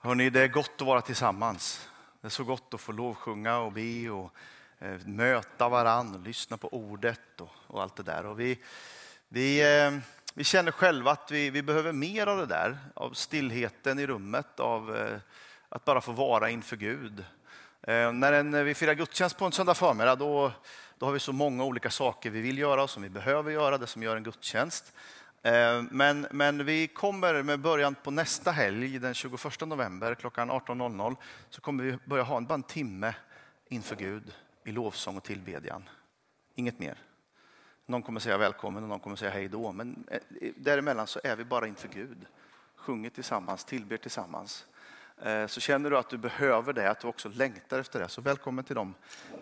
Hörrni, det är gott att vara tillsammans. Det är så gott att få lovsjunga och be och eh, möta varann och lyssna på ordet och, och allt det där. Och vi, vi, eh, vi känner själva att vi, vi behöver mer av det där, av stillheten i rummet, av eh, att bara få vara inför Gud. Eh, när en, vi firar gudstjänst på en söndag förmiddag, då, då har vi så många olika saker vi vill göra och som vi behöver göra, det som gör en gudstjänst. Eh, men, men vi kommer med början på nästa helg, den 21 november klockan 18.00, så kommer vi börja ha en, bara en timme inför Gud i lovsång och tillbedjan. Inget mer. Någon kommer säga välkommen och någon kommer säga hej då. Men eh, däremellan så är vi bara inför Gud. Sjunger tillsammans, tillber tillsammans. Eh, så känner du att du behöver det, att du också längtar efter det, så välkommen till de,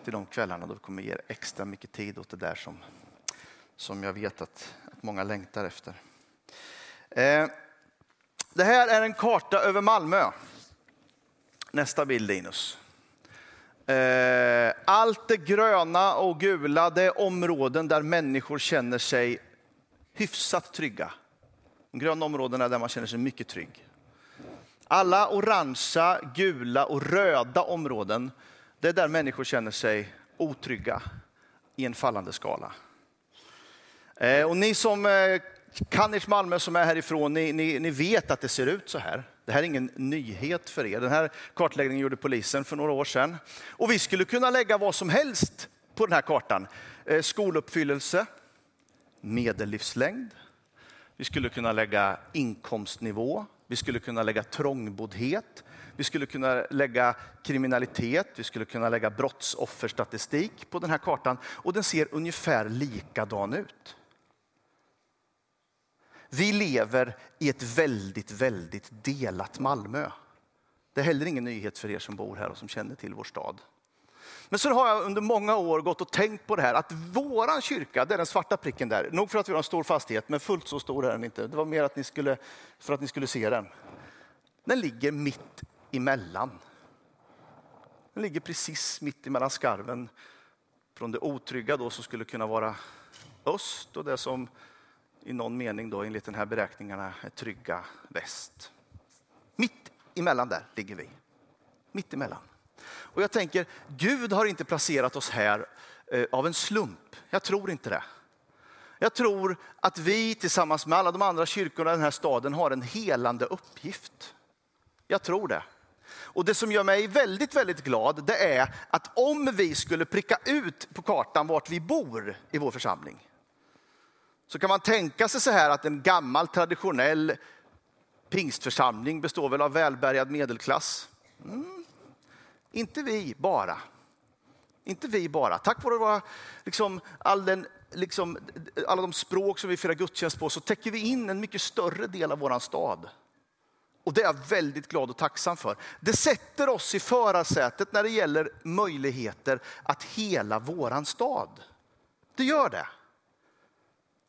till de kvällarna då vi kommer ge extra mycket tid åt det där som, som jag vet att, att många längtar efter. Eh, det här är en karta över Malmö. Nästa bild Linus. Eh, allt det gröna och gula det är områden där människor känner sig hyfsat trygga. De gröna områdena där man känner sig mycket trygg. Alla orangea, gula och röda områden, det är där människor känner sig otrygga i en fallande skala. Eh, och ni som eh, kan ert Malmö som är härifrån, ni, ni, ni, vet att det ser ut så här. Det här är ingen nyhet för er. Den här kartläggningen gjorde polisen för några år sedan. Och vi skulle kunna lägga vad som helst på den här kartan. Eh, skoluppfyllelse, medellivslängd, vi skulle kunna lägga inkomstnivå, vi skulle kunna lägga trångboddhet, vi skulle kunna lägga kriminalitet, vi skulle kunna lägga brottsofferstatistik på den här kartan och den ser ungefär likadan ut. Vi lever i ett väldigt, väldigt delat Malmö. Det är heller ingen nyhet för er som bor här och som känner till vår stad. Men så har jag under många år gått och tänkt på det här att våran kyrka, det är den svarta pricken där. Nog för att vi har en stor fastighet, men fullt så stor är den inte. Det var mer att ni skulle, för att ni skulle se den. Den ligger mitt emellan. Den ligger precis mitt emellan skarven från det otrygga då som skulle kunna vara öst och det som i någon mening då enligt den här beräkningarna är trygga väst. Mitt emellan där ligger vi. Mitt emellan. Och jag tänker, Gud har inte placerat oss här eh, av en slump. Jag tror inte det. Jag tror att vi tillsammans med alla de andra kyrkorna i den här staden har en helande uppgift. Jag tror det. Och det som gör mig väldigt, väldigt glad, det är att om vi skulle pricka ut på kartan vart vi bor i vår församling, så kan man tänka sig så här att en gammal traditionell pingstförsamling består väl av välbärgad medelklass. Mm. Inte vi bara. Inte vi bara. Tack vare våra, liksom, all den, liksom, alla de språk som vi firar gudstjänst på så täcker vi in en mycket större del av vår stad. Och det är jag väldigt glad och tacksam för. Det sätter oss i förarsätet när det gäller möjligheter att hela våran stad. Det gör det.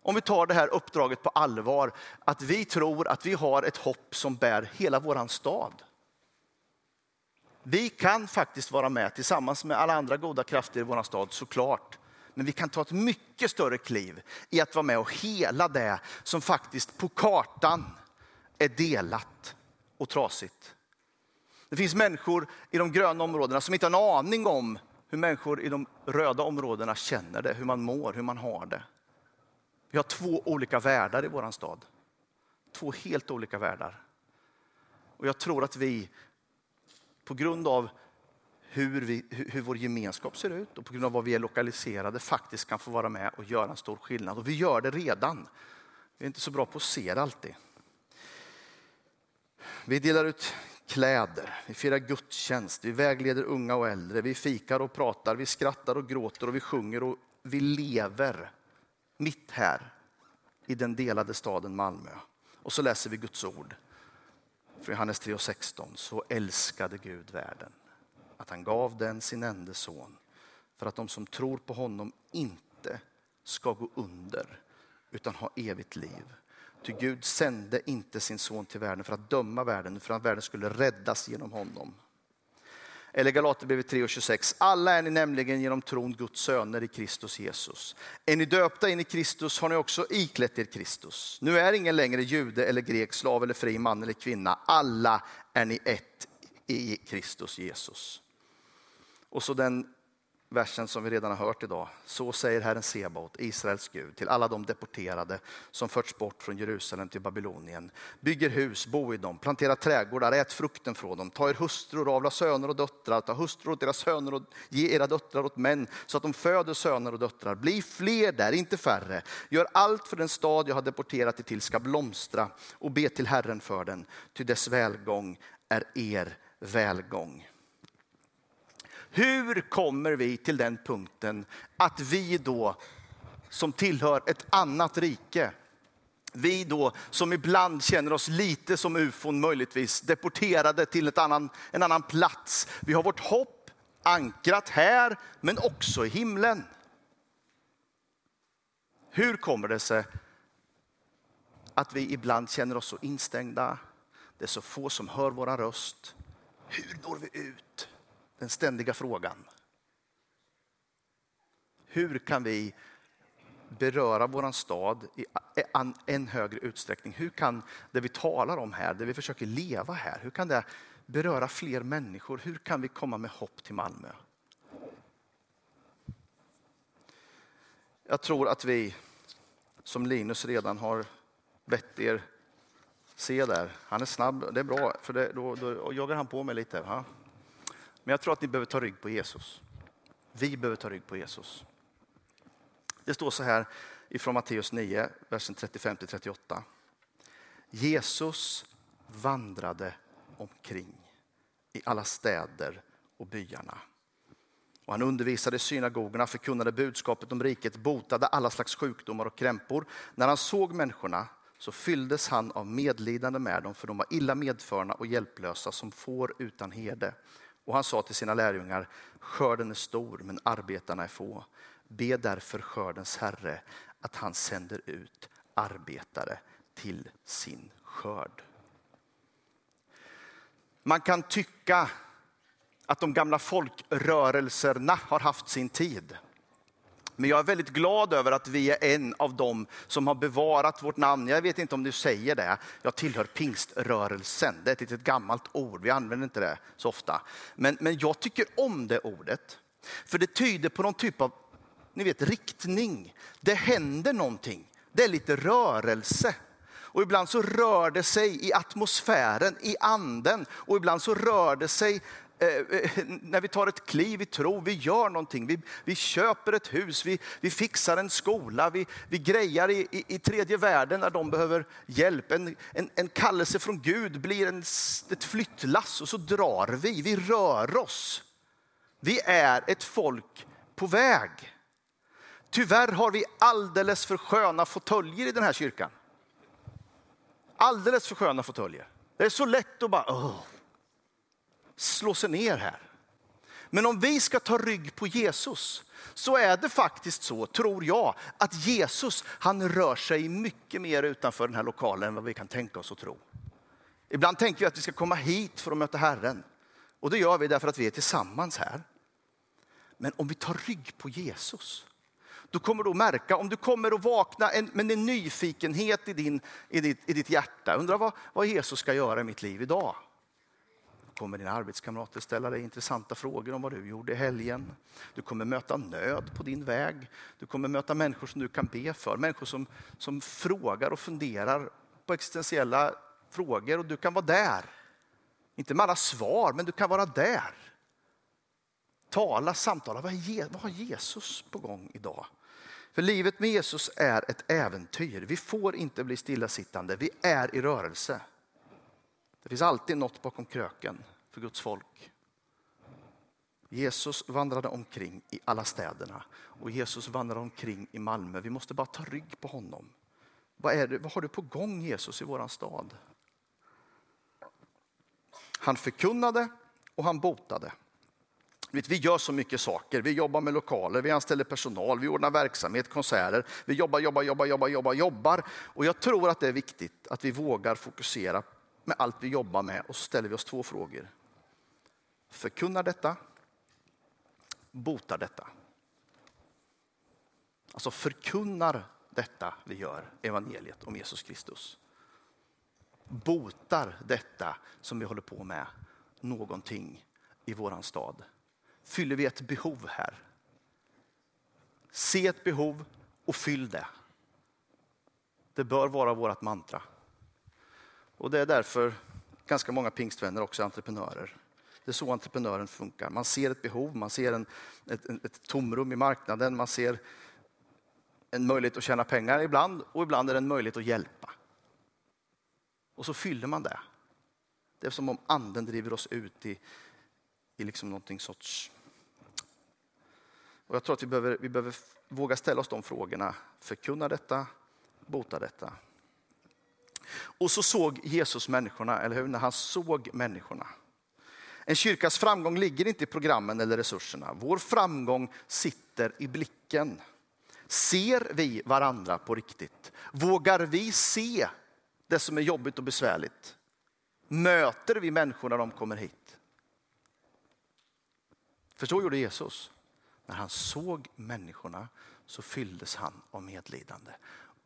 Om vi tar det här uppdraget på allvar, att vi tror att vi har ett hopp som bär hela våran stad. Vi kan faktiskt vara med tillsammans med alla andra goda krafter i vår stad såklart. Men vi kan ta ett mycket större kliv i att vara med och hela det som faktiskt på kartan är delat och trasigt. Det finns människor i de gröna områdena som inte har en aning om hur människor i de röda områdena känner det, hur man mår, hur man har det. Vi har två olika världar i vår stad. Två helt olika världar. Och jag tror att vi på grund av hur, vi, hur vår gemenskap ser ut och på grund av var vi är lokaliserade faktiskt kan få vara med och göra en stor skillnad. Och vi gör det redan. Vi är inte så bra på att se det alltid. Vi delar ut kläder, vi firar gudstjänst, vi vägleder unga och äldre, vi fikar och pratar, vi skrattar och gråter och vi sjunger och vi lever mitt här i den delade staden Malmö. Och så läser vi Guds ord. För Johannes 3.16 så älskade Gud världen att han gav den sin enda son för att de som tror på honom inte ska gå under utan ha evigt liv. Ty Gud sände inte sin son till världen för att döma världen, för att världen skulle räddas genom honom. Eller Galaterbrevet 3 och 26. Alla är ni nämligen genom tron Guds söner i Kristus Jesus. Är ni döpta in i Kristus har ni också iklätt er Kristus. Nu är ingen längre jude eller grek, slav eller fri, man eller kvinna. Alla är ni ett i Kristus Jesus. Och så den versen som vi redan har hört idag. Så säger Herren Sebaot, Israels Gud, till alla de deporterade som förts bort från Jerusalem till Babylonien. Bygger hus, bo i dem, plantera trädgårdar, ät frukten från dem. Ta er hustrur, avla söner och döttrar, ta hustrur åt deras söner och ge era döttrar åt män så att de föder söner och döttrar. Bli fler där, inte färre. Gör allt för den stad jag har deporterat er till ska blomstra och be till Herren för den, ty dess välgång är er välgång. Hur kommer vi till den punkten att vi då som tillhör ett annat rike, vi då som ibland känner oss lite som ufon möjligtvis, deporterade till ett annan, en annan plats. Vi har vårt hopp ankrat här men också i himlen. Hur kommer det sig att vi ibland känner oss så instängda? Det är så få som hör våra röst. Hur når vi ut? Den ständiga frågan. Hur kan vi beröra vår stad i en högre utsträckning? Hur kan det vi talar om här, det vi försöker leva här, hur kan det beröra fler människor? Hur kan vi komma med hopp till Malmö? Jag tror att vi, som Linus redan har bett er se där, han är snabb, det är bra, för det, då, då jagar han på mig lite. Va? Men jag tror att ni behöver ta rygg på Jesus. Vi behöver ta rygg på Jesus. Det står så här ifrån Matteus 9, versen 35-38. Jesus vandrade omkring i alla städer och byarna. Och han undervisade i synagogorna, förkunnade budskapet om riket, botade alla slags sjukdomar och krämpor. När han såg människorna så fylldes han av medlidande med dem, för de var illa medförna och hjälplösa som får utan herde. Och han sa till sina lärjungar, skörden är stor men arbetarna är få. Be därför skördens herre att han sänder ut arbetare till sin skörd. Man kan tycka att de gamla folkrörelserna har haft sin tid. Men jag är väldigt glad över att vi är en av dem som har bevarat vårt namn. Jag vet inte om du säger det. Jag tillhör pingströrelsen. Det är ett litet gammalt ord. Vi använder inte det så ofta. Men, men jag tycker om det ordet. För det tyder på någon typ av ni vet, riktning. Det händer någonting. Det är lite rörelse. Och ibland så rör det sig i atmosfären, i anden. Och ibland så rör det sig Eh, eh, när vi tar ett kliv i tro, vi gör någonting, vi, vi köper ett hus, vi, vi fixar en skola, vi, vi grejar i, i, i tredje världen när de behöver hjälp. En, en, en kallelse från Gud blir en, ett flyttlass och så drar vi, vi rör oss. Vi är ett folk på väg. Tyvärr har vi alldeles för sköna fåtöljer i den här kyrkan. Alldeles för sköna fåtöljer. Det är så lätt att bara, oh slå sig ner här. Men om vi ska ta rygg på Jesus så är det faktiskt så, tror jag, att Jesus han rör sig mycket mer utanför den här lokalen än vad vi kan tänka oss och tro. Ibland tänker vi att vi ska komma hit för att möta Herren. Och det gör vi därför att vi är tillsammans här. Men om vi tar rygg på Jesus, då kommer du att märka, om du kommer att vakna med en nyfikenhet i, din, i, ditt, i ditt hjärta, undrar vad, vad Jesus ska göra i mitt liv idag kommer dina arbetskamrater ställa dig intressanta frågor om vad du gjorde i helgen. Du kommer möta nöd på din väg. Du kommer möta människor som du kan be för. Människor som, som frågar och funderar på existentiella frågor och du kan vara där. Inte med alla svar, men du kan vara där. Tala, samtala. Vad, vad har Jesus på gång idag? För livet med Jesus är ett äventyr. Vi får inte bli stillasittande. Vi är i rörelse. Det finns alltid något bakom kröken för Guds folk. Jesus vandrade omkring i alla städerna och Jesus vandrade omkring i Malmö. Vi måste bara ta rygg på honom. Vad, är det, vad har du på gång Jesus i våran stad? Han förkunnade och han botade. Vi gör så mycket saker. Vi jobbar med lokaler, vi anställer personal, vi ordnar verksamhet, konserter. Vi jobbar, jobbar, jobbar, jobbar, jobbar, jobbar. Och jag tror att det är viktigt att vi vågar fokusera med allt vi jobbar med och så ställer vi oss två frågor. förkunnar detta, botar detta. Alltså förkunnar detta vi gör, evangeliet om Jesus Kristus. Botar detta som vi håller på med någonting i våran stad. Fyller vi ett behov här? Se ett behov och fyll det. Det bör vara vårt mantra. Och det är därför ganska många pingstvänner också är entreprenörer. Det är så entreprenören funkar. Man ser ett behov, man ser en, ett, ett tomrum i marknaden, man ser en möjlighet att tjäna pengar ibland och ibland är det en möjlighet att hjälpa. Och så fyller man det. Det är som om anden driver oss ut i, i liksom någonting sorts... Och jag tror att vi behöver, vi behöver våga ställa oss de frågorna. Förkunna detta, bota detta. Och så såg Jesus människorna, eller hur? När han såg människorna. En kyrkas framgång ligger inte i programmen eller resurserna. Vår framgång sitter i blicken. Ser vi varandra på riktigt? Vågar vi se det som är jobbigt och besvärligt? Möter vi människor när de kommer hit? För så gjorde Jesus. När han såg människorna så fylldes han av medlidande.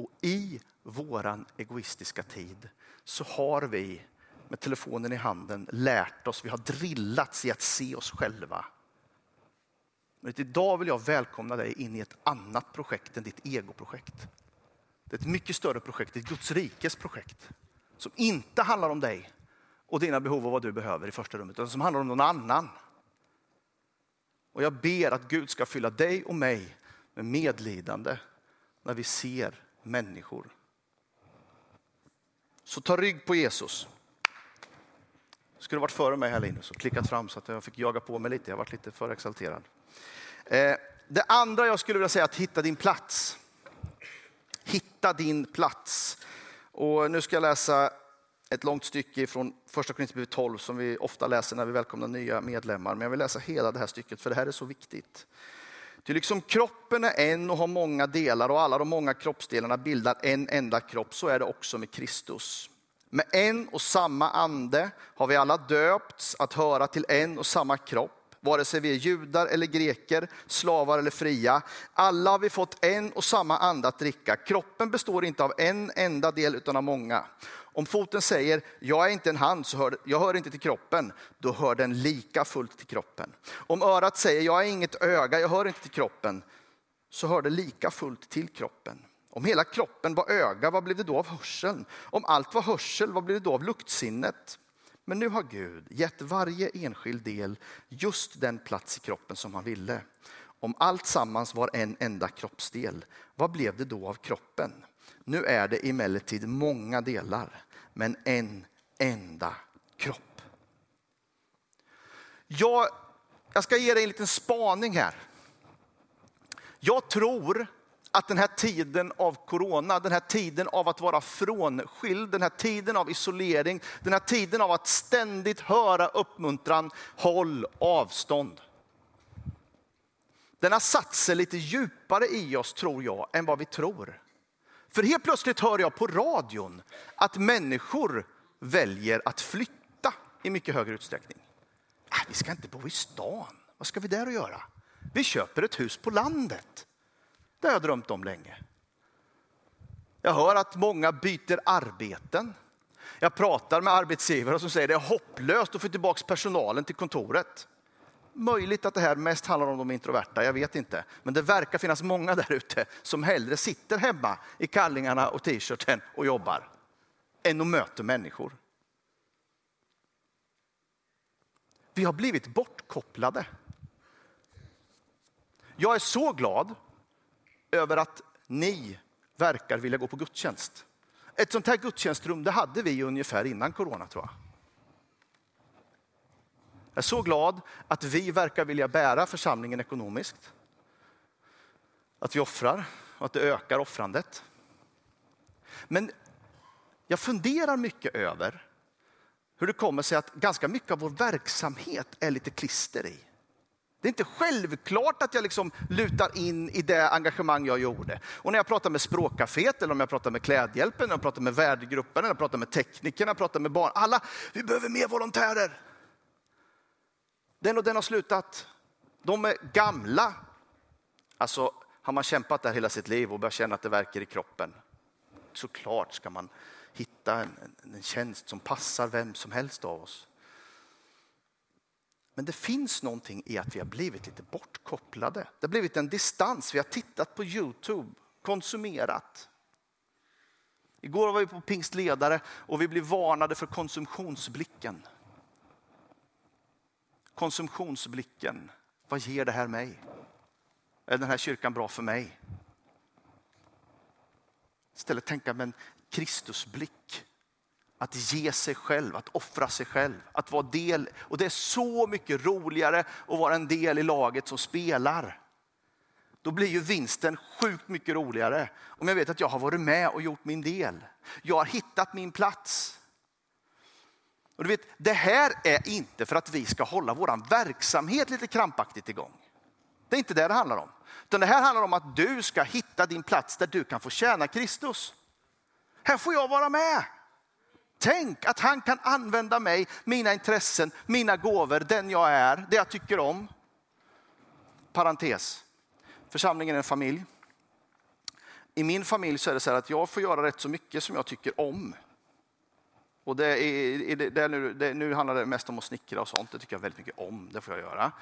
Och i våran egoistiska tid så har vi med telefonen i handen lärt oss, vi har drillats i att se oss själva. Men idag vill jag välkomna dig in i ett annat projekt än ditt egoprojekt. Det är ett mycket större projekt, ett Guds rikes projekt. Som inte handlar om dig och dina behov och vad du behöver i första rummet, utan som handlar om någon annan. Och jag ber att Gud ska fylla dig och mig med medlidande när vi ser människor. Så ta rygg på Jesus. Skulle varit före mig här Linus och klickat fram så att jag fick jaga på mig lite. Jag varit lite för exalterad. Eh, det andra jag skulle vilja säga är att hitta din plats. Hitta din plats. Och nu ska jag läsa ett långt stycke från första Korinthierbrevet 12 som vi ofta läser när vi välkomnar nya medlemmar. Men jag vill läsa hela det här stycket för det här är så viktigt. Ty liksom kroppen är en och har många delar och alla de många kroppsdelarna bildar en enda kropp, så är det också med Kristus. Med en och samma ande har vi alla döpts att höra till en och samma kropp vare sig vi är judar eller greker, slavar eller fria. Alla har vi fått en och samma ande att dricka. Kroppen består inte av en enda del utan av många. Om foten säger, jag är inte en hand, så hör, jag hör inte till kroppen, då hör den lika fullt till kroppen. Om örat säger, jag är inget öga, jag hör inte till kroppen, så hör det lika fullt till kroppen. Om hela kroppen var öga, vad blev det då av hörseln? Om allt var hörsel, vad blev det då av luktsinnet? Men nu har Gud gett varje enskild del just den plats i kroppen som han ville. Om allt sammans var en enda kroppsdel, vad blev det då av kroppen? Nu är det emellertid många delar, men en enda kropp. Jag, jag ska ge dig en liten spaning här. Jag tror att den här tiden av corona, den här tiden av att vara frånskild, den här tiden av isolering, den här tiden av att ständigt höra uppmuntran, håll avstånd. Den har satt sig lite djupare i oss tror jag än vad vi tror. För helt plötsligt hör jag på radion att människor väljer att flytta i mycket högre utsträckning. Äh, vi ska inte bo i stan. Vad ska vi där och göra? Vi köper ett hus på landet. Det har jag drömt om länge. Jag hör att många byter arbeten. Jag pratar med arbetsgivare som säger att det är hopplöst att få tillbaka personalen till kontoret. Möjligt att det här mest handlar om de introverta, jag vet inte. Men det verkar finnas många där ute som hellre sitter hemma i kallingarna och t-shirten och jobbar än att möta människor. Vi har blivit bortkopplade. Jag är så glad över att ni verkar vilja gå på gudstjänst. Ett sånt här gudstjänstrum det hade vi ungefär innan corona tror jag. Jag är så glad att vi verkar vilja bära församlingen ekonomiskt. Att vi offrar och att det ökar offrandet. Men jag funderar mycket över hur det kommer sig att ganska mycket av vår verksamhet är lite klister i. Det är inte självklart att jag liksom lutar in i det engagemang jag gjorde. Och när jag pratar med språkcaféet, eller om jag pratar med Klädhjälpen, eller jag pratar med värdegruppen, eller jag pratar med teknikerna, pratar med barn. Alla, vi behöver mer volontärer. Den och den har slutat. De är gamla. Alltså, har man kämpat där hela sitt liv och börjar känna att det verkar i kroppen, såklart ska man hitta en, en, en tjänst som passar vem som helst av oss. Men det finns någonting i att vi har blivit lite bortkopplade. Det har blivit en distans. Vi har tittat på Youtube, konsumerat. Igår var vi på pingstledare och vi blev varnade för konsumtionsblicken. Konsumtionsblicken. Vad ger det här mig? Är den här kyrkan bra för mig? Istället tänka med en Kristusblick. Att ge sig själv, att offra sig själv, att vara del. Och det är så mycket roligare att vara en del i laget som spelar. Då blir ju vinsten sjukt mycket roligare om jag vet att jag har varit med och gjort min del. Jag har hittat min plats. Och du vet, det här är inte för att vi ska hålla vår verksamhet lite krampaktigt igång. Det är inte det det handlar om. Utan det här handlar om att du ska hitta din plats där du kan få tjäna Kristus. Här får jag vara med. Tänk att han kan använda mig, mina intressen, mina gåvor, den jag är, det jag tycker om. Parentes. Församlingen är en familj. I min familj så är det så här att jag får göra rätt så mycket som jag tycker om. Och det är, det, är nu, det, nu handlar det mest om att snickra och sånt. Det tycker jag väldigt mycket om. Det får jag göra.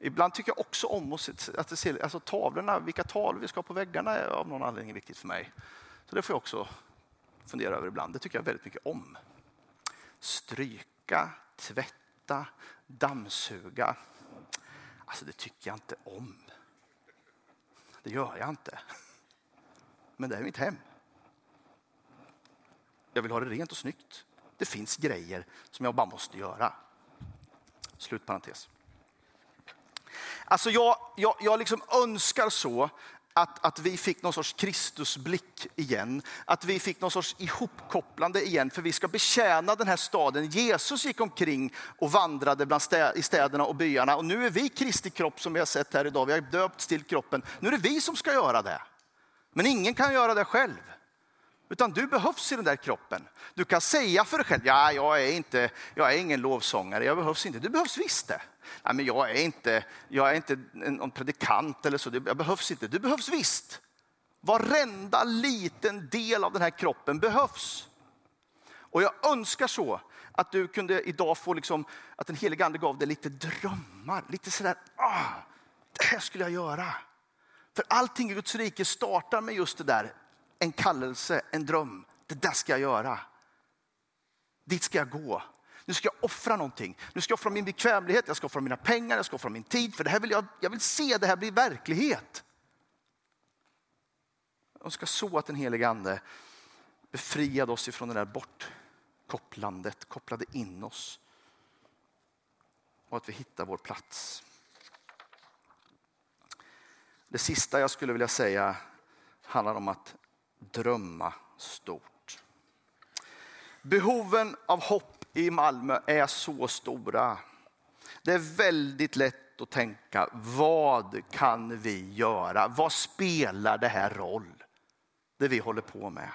Ibland tycker jag också om att se, alltså tavlorna, vilka tavlor vi ska ha på väggarna är av någon anledning viktigt för mig. Så det får jag också fundera över ibland. Det tycker jag väldigt mycket om. Stryka, tvätta, dammsuga. Alltså det tycker jag inte om. Det gör jag inte. Men det är mitt hem. Jag vill ha det rent och snyggt. Det finns grejer som jag bara måste göra. Slut parentes. Alltså jag, jag, jag liksom önskar så att, att vi fick någon sorts Kristusblick igen. Att vi fick någon sorts ihopkopplande igen, för vi ska betjäna den här staden. Jesus gick omkring och vandrade bland stä, i städerna och byarna. Och nu är vi Kristi kropp som vi har sett här idag. Vi har döpt till kroppen. Nu är det vi som ska göra det. Men ingen kan göra det själv. Utan du behövs i den där kroppen. Du kan säga för dig själv, ja, jag är, inte, jag är ingen lovsångare, jag behövs inte. Du behövs visst det. Nej, men jag är inte, jag är inte någon predikant eller så, jag behövs inte. Du behövs visst. Varenda liten del av den här kroppen behövs. Och jag önskar så att du kunde idag få, liksom, att den helige ande gav dig lite drömmar. Lite sådär, ah, det här skulle jag göra. För allting i Guds rike startar med just det där en kallelse, en dröm. Det där ska jag göra. Dit ska jag gå. Nu ska jag offra någonting. Nu ska jag offra min bekvämlighet, jag ska offra mina pengar, jag ska offra min tid. För det här vill jag, jag vill se det här bli verklighet. Jag ska så att den helige ande befriade oss ifrån det där bortkopplandet, kopplade in oss. Och att vi hittar vår plats. Det sista jag skulle vilja säga handlar om att drömma stort. Behoven av hopp i Malmö är så stora. Det är väldigt lätt att tänka, vad kan vi göra? Vad spelar det här roll? Det vi håller på med.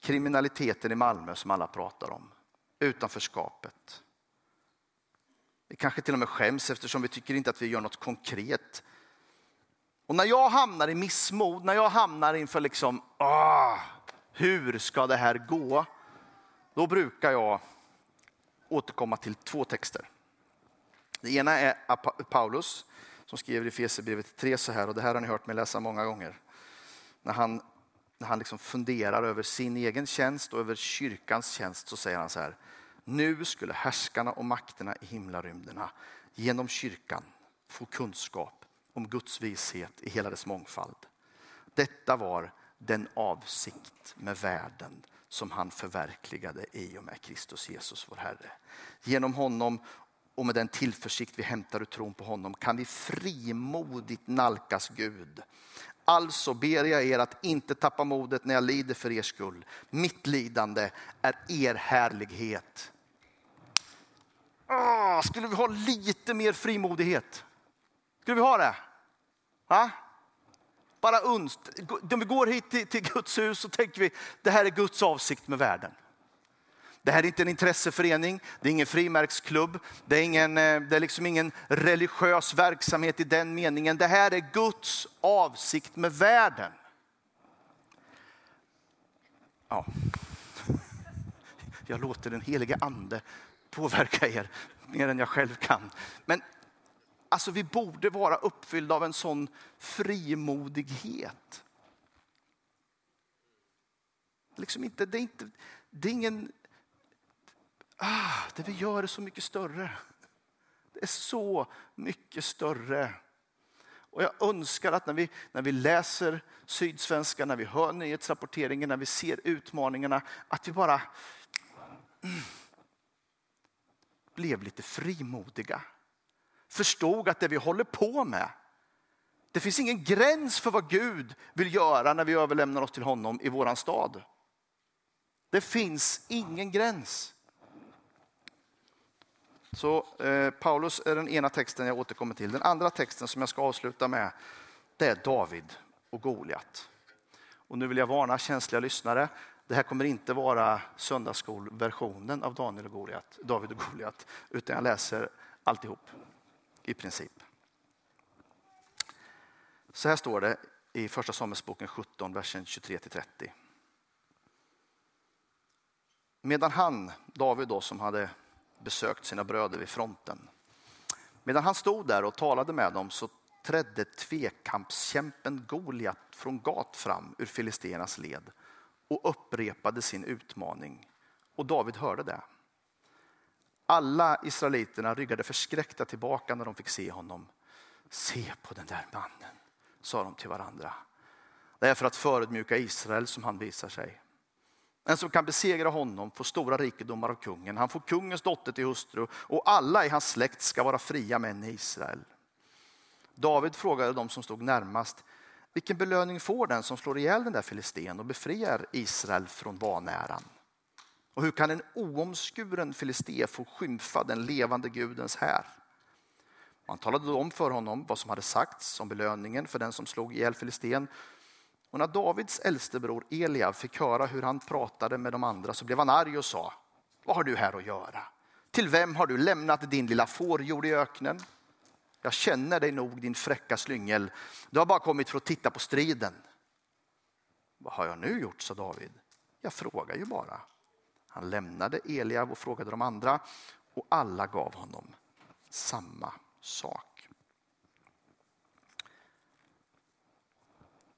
Kriminaliteten i Malmö som alla pratar om. Utanförskapet. Vi kanske till och med skäms eftersom vi tycker inte att vi gör något konkret. Och när jag hamnar i missmod, när jag hamnar inför liksom, ah, hur ska det här gå? Då brukar jag återkomma till två texter. Det ena är Paulus som skriver i Fesebrevet 3 så här, och det här har ni hört mig läsa många gånger. När han, när han liksom funderar över sin egen tjänst och över kyrkans tjänst så säger han så här. Nu skulle härskarna och makterna i himlarymderna genom kyrkan få kunskap om Guds vishet i hela dess mångfald. Detta var den avsikt med världen som han förverkligade i och med Kristus Jesus vår Herre. Genom honom och med den tillförsikt vi hämtar ur tron på honom kan vi frimodigt nalkas Gud. Alltså ber jag er att inte tappa modet när jag lider för er skull. Mitt lidande är er härlighet. Åh, skulle vi ha lite mer frimodighet? Skulle vi ha det? Ha? Bara uns. När vi går hit till, till Guds hus så tänker vi det här är Guds avsikt med världen. Det här är inte en intresseförening, det är ingen frimärksklubb, det är, ingen, eh, det är liksom ingen religiös verksamhet i den meningen. Det här är Guds avsikt med världen. Ja. Jag låter den helige ande påverka er mer än jag själv kan. Men alltså, vi borde vara uppfyllda av en sån frimodighet. Liksom inte, det, är inte, det är ingen... Ah, det vi gör är så mycket större. Det är så mycket större. Och jag önskar att när vi, när vi läser Sydsvenska, när vi hör nyhetsrapporteringen, när vi ser utmaningarna, att vi bara mm, blev lite frimodiga. Förstod att det vi håller på med, det finns ingen gräns för vad Gud vill göra när vi överlämnar oss till honom i våran stad. Det finns ingen gräns. Så eh, Paulus är den ena texten jag återkommer till. Den andra texten som jag ska avsluta med, det är David och Goliat. Och nu vill jag varna känsliga lyssnare. Det här kommer inte vara söndagsskolversionen av Daniel och Goliat, David och Goliat, utan jag läser alltihop i princip. Så här står det i Första Samuelsboken 17, versen 23 30. Medan han, David då, som hade besökt sina bröder vid fronten. Medan han stod där och talade med dem så trädde tvekampskämpen Goliat från Gat fram ur filisternas led och upprepade sin utmaning. Och David hörde det. Alla israeliterna ryggade förskräckta tillbaka när de fick se honom. Se på den där mannen, sa de till varandra. Det är för att förödmjuka Israel som han visar sig. En som kan besegra honom får stora rikedomar av kungen. Han får kungens dotter till hustru och alla i hans släkt ska vara fria män i Israel. David frågade de som stod närmast, vilken belöning får den som slår ihjäl den där filisten och befriar Israel från vanäran? Och hur kan en oomskuren filisté få skymfa den levande Gudens här? Man talade då om för honom vad som hade sagts om belöningen för den som slog ihjäl filisten och när Davids äldste bror Eliab fick höra hur han pratade med de andra så blev han arg och sa, vad har du här att göra? Till vem har du lämnat din lilla fårjord i öknen? Jag känner dig nog din fräcka slyngel. Du har bara kommit för att titta på striden. Vad har jag nu gjort, sa David. Jag frågar ju bara. Han lämnade Eliab och frågade de andra och alla gav honom samma sak.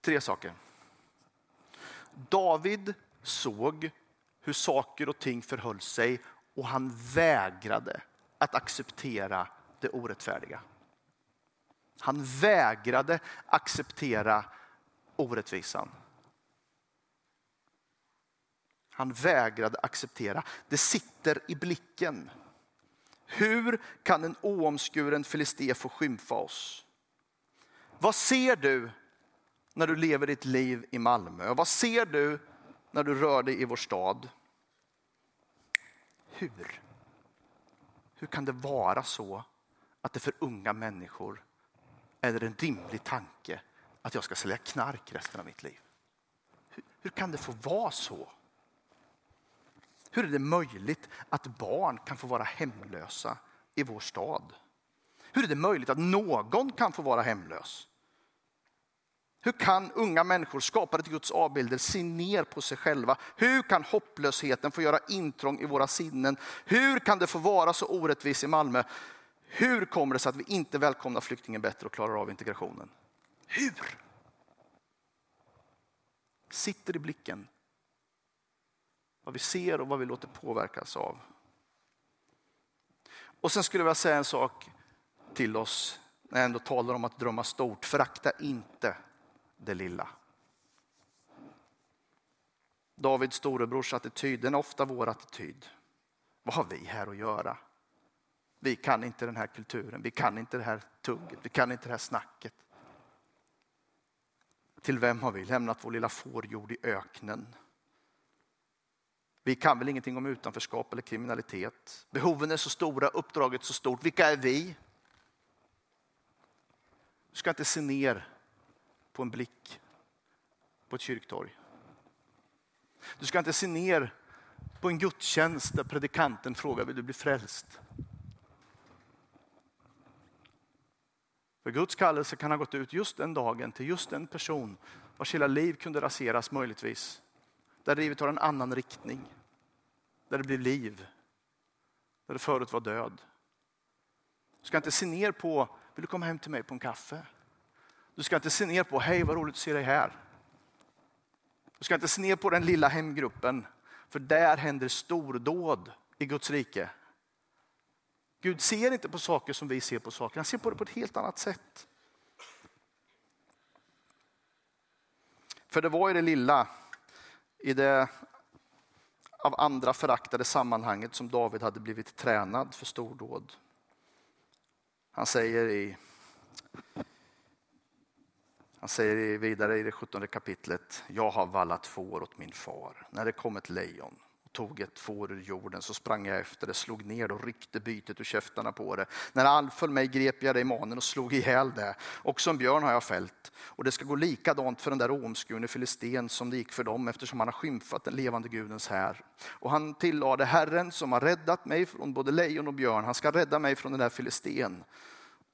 Tre saker. David såg hur saker och ting förhöll sig och han vägrade att acceptera det orättfärdiga. Han vägrade acceptera orättvisan. Han vägrade acceptera. Det sitter i blicken. Hur kan en oomskuren filisté få skymfa oss? Vad ser du när du lever ditt liv i Malmö? Vad ser du när du rör dig i vår stad? Hur? Hur kan det vara så att det för unga människor är en rimlig tanke att jag ska sälja knark resten av mitt liv? Hur, hur kan det få vara så? Hur är det möjligt att barn kan få vara hemlösa i vår stad? Hur är det möjligt att någon kan få vara hemlös? Hur kan unga människor skapade till Guds avbilder se ner på sig själva? Hur kan hopplösheten få göra intrång i våra sinnen? Hur kan det få vara så orättvist i Malmö? Hur kommer det sig att vi inte välkomnar flyktingen bättre och klarar av integrationen? Hur? Sitter i blicken. Vad vi ser och vad vi låter påverkas av. Och sen skulle jag vilja säga en sak till oss när jag ändå talar om att drömma stort. Förakta inte det lilla. Davids storebrors attityd, den är ofta vår attityd. Vad har vi här att göra? Vi kan inte den här kulturen, vi kan inte det här tugget, vi kan inte det här snacket. Till vem har vi lämnat vår lilla fårjord i öknen? Vi kan väl ingenting om utanförskap eller kriminalitet. Behoven är så stora, uppdraget så stort. Vilka är vi? Du ska inte se ner på en blick på ett kyrktorg. Du ska inte se ner på en gudstjänst där predikanten frågar vill du bli frälst? För Guds kallelse kan ha gått ut just den dagen till just den person vars hela liv kunde raseras möjligtvis. Där livet har en annan riktning. Där det blir liv. Där det förut var död. Du ska inte se ner på, vill du komma hem till mig på en kaffe? Du ska inte se ner på, hej vad roligt att se dig här. Du ska inte se ner på den lilla hemgruppen, för där händer stordåd i Guds rike. Gud ser inte på saker som vi ser på saker, han ser på det på ett helt annat sätt. För det var i det lilla, i det av andra föraktade sammanhanget som David hade blivit tränad för stordåd. Han säger i han säger vidare i det 17 kapitlet, jag har vallat får åt min far. När det kom ett lejon tog ett får ur jorden så sprang jag efter det, slog ner det och ryckte bytet ur käftarna på det. När all anföll mig grep jag det i manen och slog ihjäl det. Och som björn har jag fällt. Och det ska gå likadant för den där omskurne filisten som det gick för dem eftersom han har skymfat den levande Gudens här. Och han tillade, Herren som har räddat mig från både lejon och björn, han ska rädda mig från den där filisten.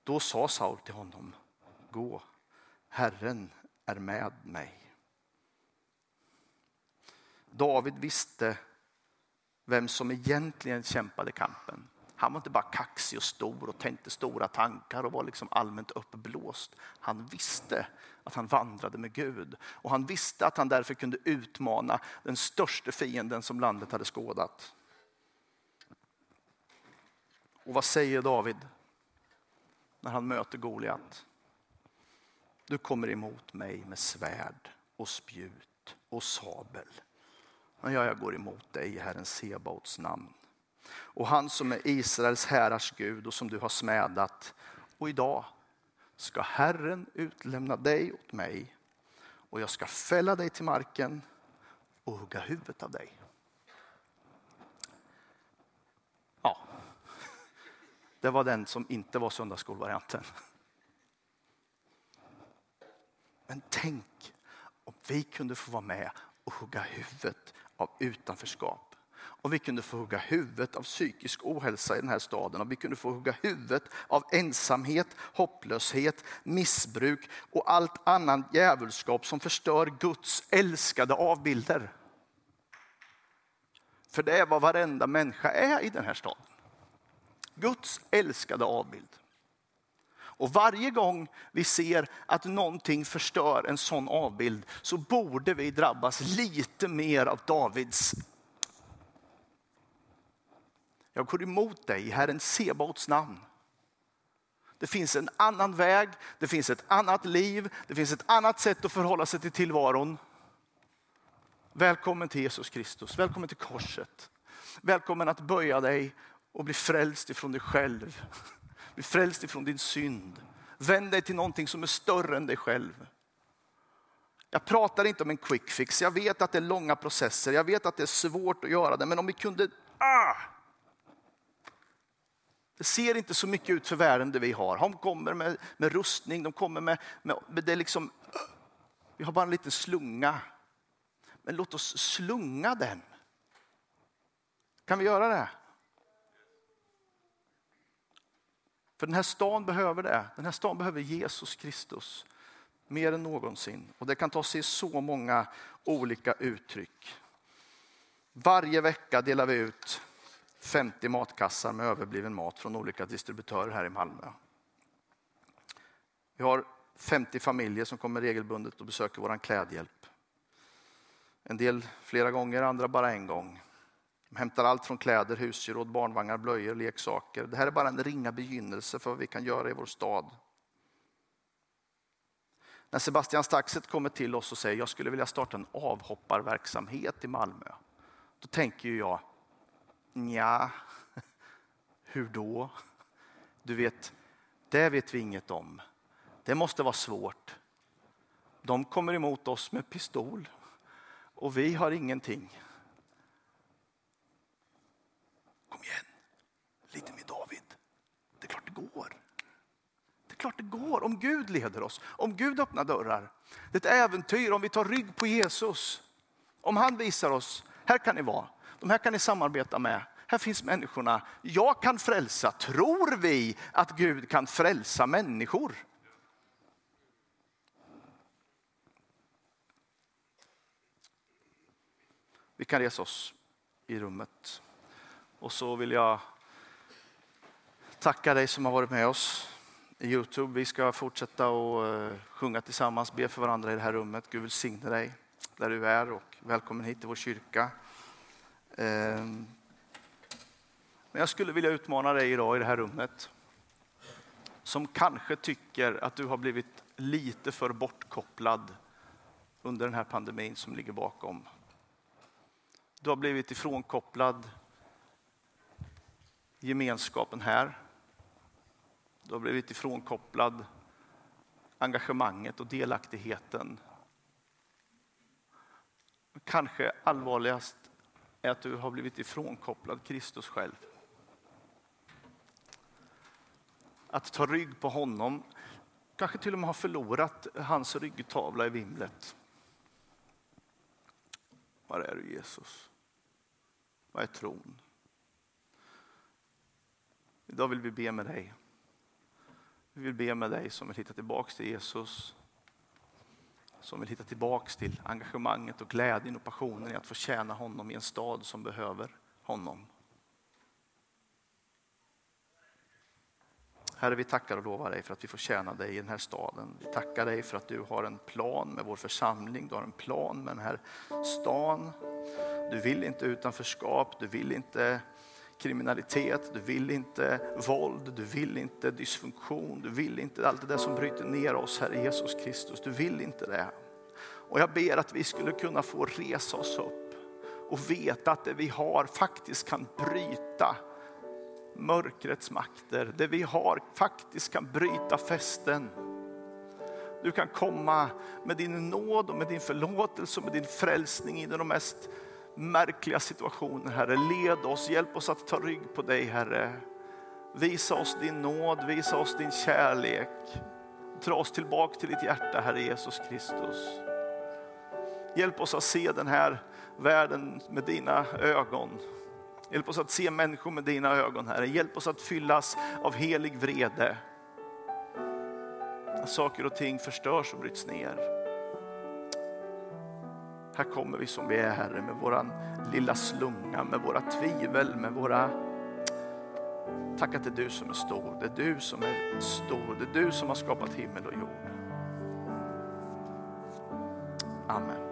Då sa Saul till honom, gå Herren är med mig. David visste vem som egentligen kämpade kampen. Han var inte bara kaxig och stor och tänkte stora tankar och var liksom allmänt uppblåst. Han visste att han vandrade med Gud och han visste att han därför kunde utmana den största fienden som landet hade skådat. Och vad säger David när han möter Goliat? Du kommer emot mig med svärd och spjut och sabel. Men jag går emot dig i Herren Sebaots namn. Och han som är Israels härars Gud och som du har smädat. Och idag ska Herren utlämna dig åt mig och jag ska fälla dig till marken och hugga huvudet av dig. Ja, det var den som inte var söndagsskolvarianten. Men tänk om vi kunde få vara med och hugga huvudet av utanförskap. Och vi kunde få hugga huvudet av psykisk ohälsa i den här staden. Och vi kunde få hugga huvudet av ensamhet, hopplöshet, missbruk och allt annan djävulskap som förstör Guds älskade avbilder. För det är vad varenda människa är i den här staden. Guds älskade avbild. Och varje gång vi ser att någonting förstör en sån avbild så borde vi drabbas lite mer av Davids. Jag går emot dig i Herren Sebaots namn. Det finns en annan väg, det finns ett annat liv, det finns ett annat sätt att förhålla sig till tillvaron. Välkommen till Jesus Kristus, välkommen till korset. Välkommen att böja dig och bli frälst ifrån dig själv. Bli frälst ifrån din synd. Vänd dig till någonting som är större än dig själv. Jag pratar inte om en quick fix. Jag vet att det är långa processer. Jag vet att det är svårt att göra det. Men om vi kunde... Ah! Det ser inte så mycket ut för världen det vi har. De kommer med, med rustning, de kommer med, med, med det liksom... Vi har bara en liten slunga. Men låt oss slunga den. Kan vi göra det? För den här stan behöver det. Den här stan behöver Jesus Kristus mer än någonsin. Och det kan ta sig så många olika uttryck. Varje vecka delar vi ut 50 matkassar med överbliven mat från olika distributörer här i Malmö. Vi har 50 familjer som kommer regelbundet och besöker vår klädhjälp. En del flera gånger, andra bara en gång. De hämtar allt från kläder, husgeråd, barnvagnar, blöjor, leksaker. Det här är bara en ringa begynnelse för vad vi kan göra i vår stad. När Sebastian Staxet kommer till oss och säger jag skulle vilja starta en avhopparverksamhet i Malmö. Då tänker jag, ja, hur då? Du vet, det vet vi inget om. Det måste vara svårt. De kommer emot oss med pistol och vi har ingenting. Kom igen, lite med David. Det är klart det går. Det är klart det går om Gud leder oss, om Gud öppnar dörrar. Det är ett äventyr om vi tar rygg på Jesus. Om han visar oss, här kan ni vara. De här kan ni samarbeta med. Här finns människorna. Jag kan frälsa. Tror vi att Gud kan frälsa människor? Vi kan resa oss i rummet. Och så vill jag tacka dig som har varit med oss i Youtube. Vi ska fortsätta att eh, sjunga tillsammans, be för varandra i det här rummet. Gud välsigne dig där du är och välkommen hit till vår kyrka. Ehm, men jag skulle vilja utmana dig idag i det här rummet som kanske tycker att du har blivit lite för bortkopplad under den här pandemin som ligger bakom. Du har blivit ifrånkopplad gemenskapen här. Du har blivit ifrånkopplad engagemanget och delaktigheten. Kanske allvarligast är att du har blivit ifrånkopplad Kristus själv. Att ta rygg på honom, kanske till och med har förlorat hans ryggtavla i vimlet. Var är du Jesus? Vad är tron? Idag vill vi be med dig. Vi vill be med dig som vill hitta tillbaks till Jesus. Som vill hitta tillbaks till engagemanget och glädjen och passionen i att få tjäna honom i en stad som behöver honom. Herre, vi tackar och lovar dig för att vi får tjäna dig i den här staden. Vi tackar dig för att du har en plan med vår församling, du har en plan med den här stan. Du vill inte utanförskap, du vill inte kriminalitet, du vill inte våld, du vill inte dysfunktion, du vill inte allt det där som bryter ner oss, Herre Jesus Kristus. Du vill inte det. Och jag ber att vi skulle kunna få resa oss upp och veta att det vi har faktiskt kan bryta mörkrets makter. Det vi har faktiskt kan bryta fästen. Du kan komma med din nåd och med din förlåtelse och med din frälsning in i de mest märkliga situationer, Herre. Led oss, hjälp oss att ta rygg på dig, Herre. Visa oss din nåd, visa oss din kärlek. Dra oss tillbaka till ditt hjärta, Herre Jesus Kristus. Hjälp oss att se den här världen med dina ögon. Hjälp oss att se människor med dina ögon, Herre. Hjälp oss att fyllas av helig vrede. Att saker och ting förstörs och bryts ner. Här kommer vi som vi är Herre med våran lilla slunga, med våra tvivel, med våra... Tack att det är du som är stor, det är du som är stor, det är du som har skapat himmel och jord. Amen.